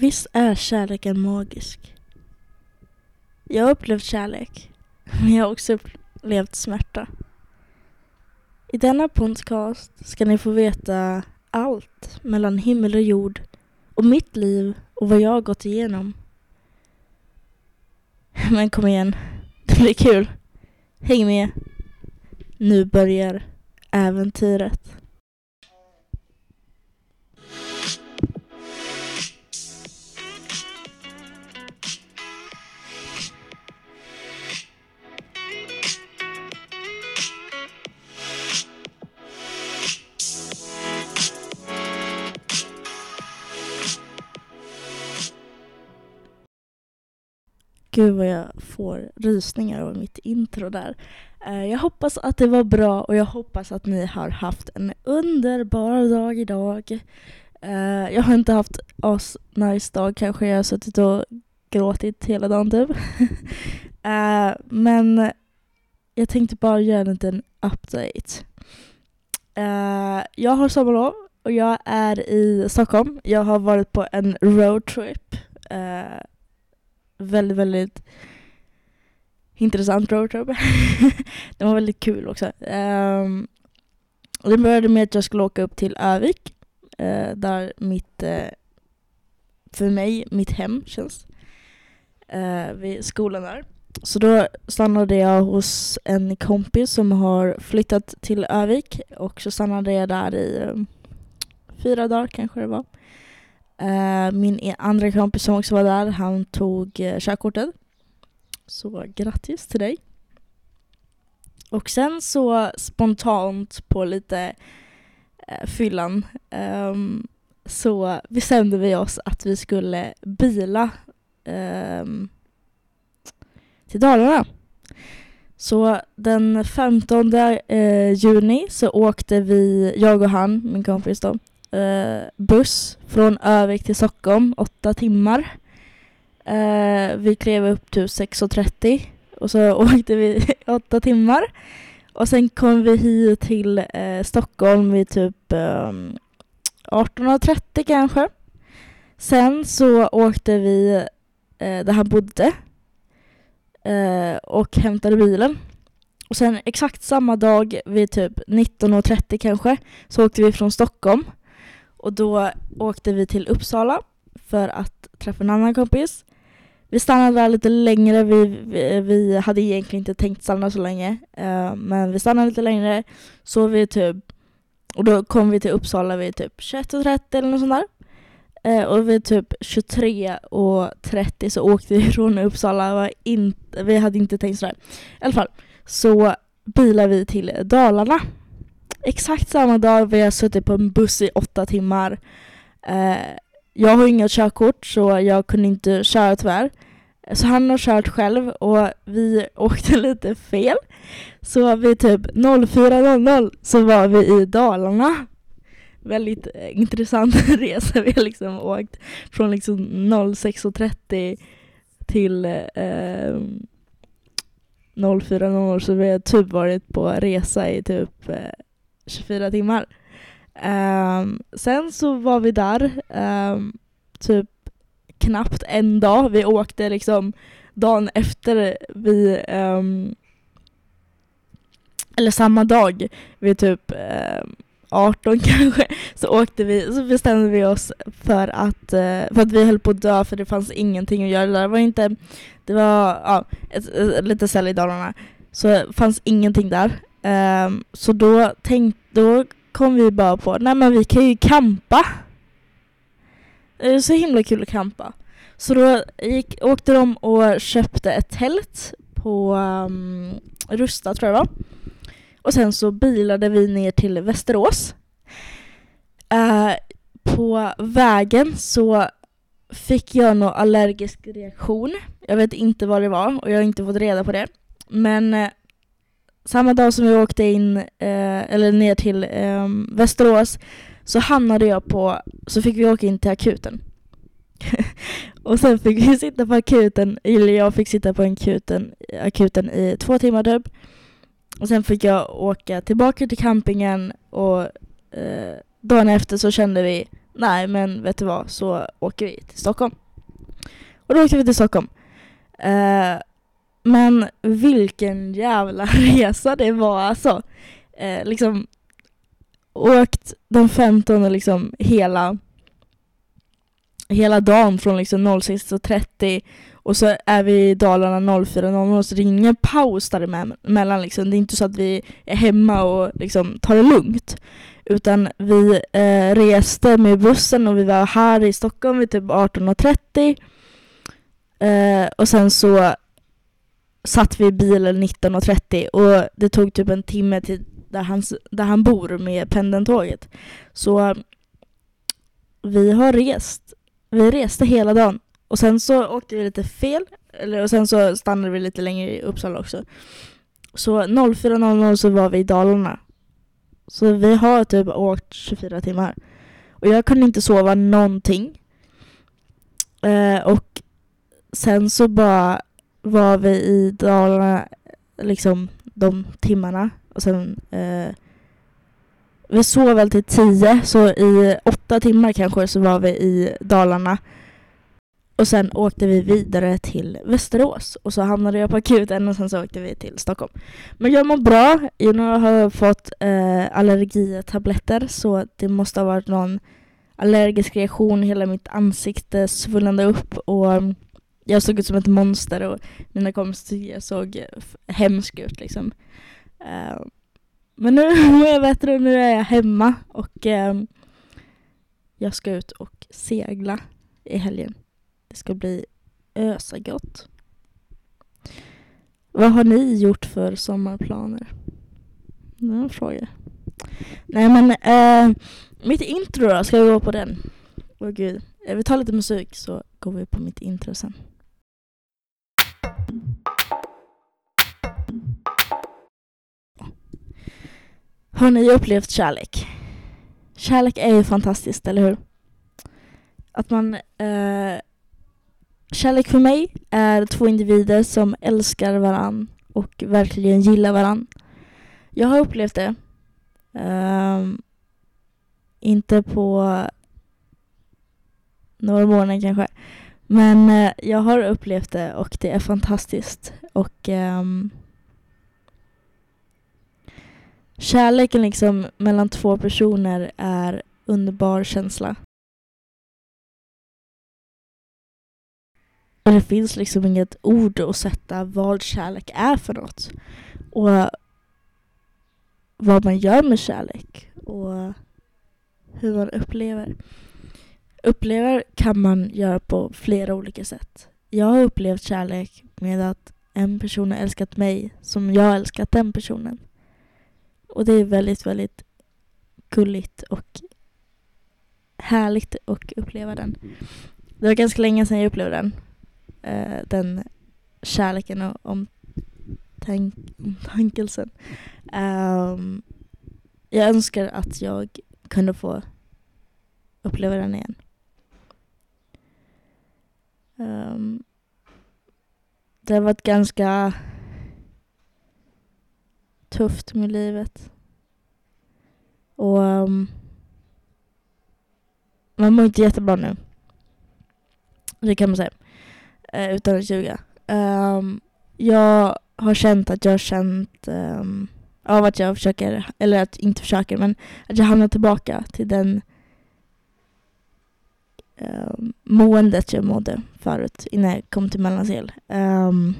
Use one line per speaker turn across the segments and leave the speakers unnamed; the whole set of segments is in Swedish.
Visst är kärleken magisk? Jag har upplevt kärlek, men jag har också upplevt smärta. I denna podcast ska ni få veta allt mellan himmel och jord och mitt liv och vad jag har gått igenom. Men kom igen, det blir kul. Häng med. Nu börjar äventyret. Gud vad jag får rysningar av mitt intro där. Eh, jag hoppas att det var bra och jag hoppas att ni har haft en underbar dag idag. Eh, jag har inte haft as nice dag kanske. Jag har suttit och gråtit hela dagen typ. Eh, men jag tänkte bara göra en liten update. Jag har sommarlov och jag är i Stockholm. Jag har varit på en roadtrip väldigt, väldigt intressant roadtrip. det var väldigt kul också. Um, det började med att jag skulle åka upp till Övik, uh, där mitt, uh, för mig, mitt hem känns. Uh, vid skolan där. Så då stannade jag hos en kompis som har flyttat till Övik och så stannade jag där i um, fyra dagar kanske det var. Eh, min e- andra kompis som också var där, han tog eh, körkortet. Så grattis till dig. Och sen så spontant på lite eh, fyllan um, så bestämde vi oss att vi skulle bila um, till Dalarna. Så den 15 eh, juni så åkte vi, jag och han, min kompis då, eh, buss från Övik till Stockholm, åtta timmar. Eh, vi klev upp typ till 6.30 och så åkte vi åtta timmar. Och sen kom vi hit till eh, Stockholm vid typ eh, 18.30 kanske. Sen så åkte vi eh, där han bodde eh, och hämtade bilen. Och sen exakt samma dag vid typ 19.30 kanske så åkte vi från Stockholm och då åkte vi till Uppsala för att träffa en annan kompis. Vi stannade där lite längre, vi, vi, vi hade egentligen inte tänkt stanna så länge. Uh, men vi stannade lite längre, så vi typ, och då kom vi till Uppsala vid typ 21.30 eller något sånt där. Uh, och vid typ 23.30 så åkte vi från Uppsala, var inte, vi hade inte tänkt sådär. I alla fall, så bilade vi till Dalarna exakt samma dag vi har suttit på en buss i åtta timmar. Eh, jag har inget körkort så jag kunde inte köra tyvärr. Så han har kört själv och vi åkte lite fel. Så vid typ 04.00 så var vi i Dalarna. Väldigt eh, intressant resa. Vi har liksom åkt från liksom 06.30 till eh, eh 04.00 så vi har typ varit på resa i typ eh, 24 timmar. Um, sen så var vi där um, typ knappt en dag. Vi åkte liksom dagen efter vi um, eller samma dag vid typ 18 kanske så åkte vi, så bestämde vi oss för att, eh, för att vi höll på att dö för det fanns ingenting att göra där. Det var inte, det var ja, ett, ett, lite sälj i Dalarna så det fanns ingenting där. Um, så då, tänk, då kom vi bara på, nej men vi kan ju campa. Det är så himla kul att campa. Så då gick, åkte de och köpte ett tält på um, Rusta tror jag det var. Och sen så bilade vi ner till Västerås. Uh, på vägen så fick jag någon allergisk reaktion. Jag vet inte vad det var och jag har inte fått reda på det. Men uh, samma dag som vi åkte in, eh, eller ner till eh, Västerås, så hamnade jag på, så fick vi åka in till akuten. och sen fick vi sitta på akuten, eller jag fick sitta på akuten, akuten i två timmar typ. Och sen fick jag åka tillbaka till campingen och eh, dagen efter så kände vi, nej men vet du vad, så åker vi till Stockholm. Och då åkte vi till Stockholm. Eh, men vilken jävla resa det var alltså. Eh, liksom åkt den 15 liksom hela hela dagen från liksom 06.30 och så är vi i Dalarna 04.00 så det är ingen paus däremellan. Liksom. Det är inte så att vi är hemma och liksom tar det lugnt. Utan vi eh, reste med bussen och vi var här i Stockholm vid typ 18.30. Eh, och sen så satt vi i bilen 19.30 och det tog typ en timme till där han, där han bor med pendeltåget. Så vi har rest. Vi reste hela dagen. Och sen så åkte vi lite fel. Eller, och sen så stannade vi lite längre i Uppsala också. Så 04.00 så var vi i Dalarna. Så vi har typ åkt 24 timmar. Och jag kunde inte sova någonting. Eh, och sen så bara var vi i Dalarna liksom de timmarna. Och sen eh, vi sov väl till tio, så i åtta timmar kanske så var vi i Dalarna. Och sen åkte vi vidare till Västerås och så hamnade jag på akuten och sen så åkte vi till Stockholm. Men jag mår bra. Jag har fått eh, allergitabletter så det måste ha varit någon allergisk reaktion. Hela mitt ansikte svullnade upp och jag såg ut som ett monster och mina kompisar såg hemska ut liksom. Uh, men nu mår jag bättre och nu är jag hemma och uh, jag ska ut och segla i helgen. Det ska bli ösa gott. Vad har ni gjort för sommarplaner? Det är en fråga. Nej men, uh, mitt intro då, ska vi gå på den? Åh gud. Vi tar lite musik så går vi på mitt intro sen. Har ni upplevt kärlek? Kärlek är ju fantastiskt, eller hur? Att man... Eh, kärlek för mig är två individer som älskar varann och verkligen gillar varann. Jag har upplevt det. Eh, inte på några månader kanske. Men eh, jag har upplevt det och det är fantastiskt. Och um, Kärleken liksom mellan två personer är underbar känsla. Och det finns liksom inget ord att sätta vad kärlek är för något. Och vad man gör med kärlek. Och hur man upplever. Upplever kan man göra på flera olika sätt. Jag har upplevt kärlek med att en person har älskat mig som jag har älskat den personen. Och det är väldigt, väldigt gulligt och härligt att uppleva den. Det var ganska länge sedan jag upplevde den. Uh, den kärleken och omtank omtankelsen. Um, jag önskar att jag kunde få uppleva den igen. Um, det har varit ganska tufft med livet. Och um, man mår inte jättebra nu. Det kan man säga. Eh, utan att ljuga. Um, jag har känt att jag har känt um, av att jag försöker, eller att inte försöker, men att jag hamnar tillbaka till den um, måendet jag mådde förut innan jag kom till Mellansel. Um,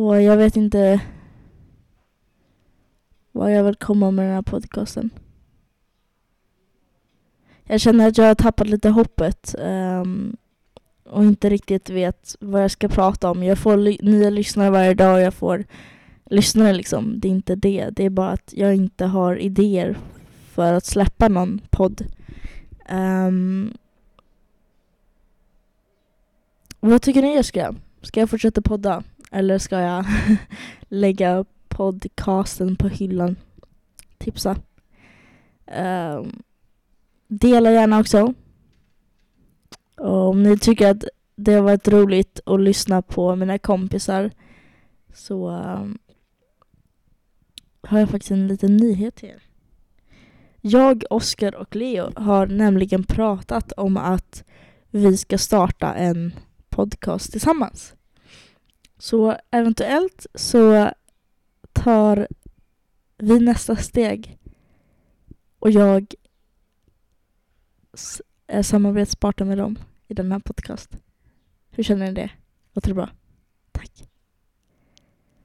Och jag vet inte vad jag vill komma med den här podcasten. Jag känner att jag har tappat lite hoppet um, och inte riktigt vet vad jag ska prata om. Jag får ly nya lyssnare varje dag och jag får lyssnare liksom. Det är inte det. Det är bara att jag inte har idéer för att släppa någon podd. Um, vad tycker ni jag ska? Ska jag fortsätta podda? Eller ska jag lägga podcasten på hyllan? Tipsa. Um, dela gärna också. Och om ni tycker att det har varit roligt att lyssna på mina kompisar så um, har jag faktiskt en liten nyhet till er. Jag, Oskar och Leo har nämligen pratat om att vi ska starta en podcast tillsammans. Så eventuellt så tar vi nästa steg och jag är samarbetspartner med dem i den här podcasten. Hur känner ni det? Låter det bra? Tack.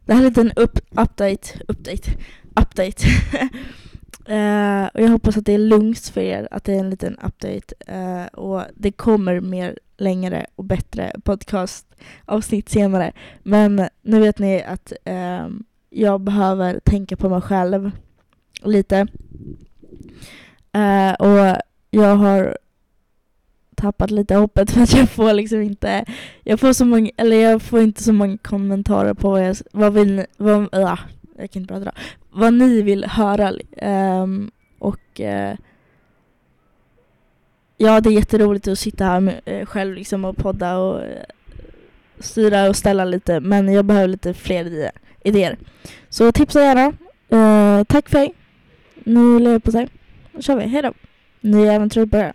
Det här är en liten upp, update, update, update. uh, och jag hoppas att det är lugnt för er, att det är en liten update. Uh, och det kommer mer längre och bättre podcastavsnitt senare. Men nu vet ni att eh, jag behöver tänka på mig själv lite. Eh, och jag har tappat lite hoppet för att jag får liksom inte, jag får så många, eller jag får inte så många kommentarer på vad, jag, vad vill ni, vad, äh, jag kan inte prata vad ni vill höra. Ehm, eh, och ja, det är jätteroligt att sitta här med, eh, själv liksom och podda och eh, styra och ställa lite, men jag behöver lite fler idéer. Så tipsa gärna. Eh, tack för dig. Nu lever på sig. Då kör vi. Hej då. Nya äventyret börjar.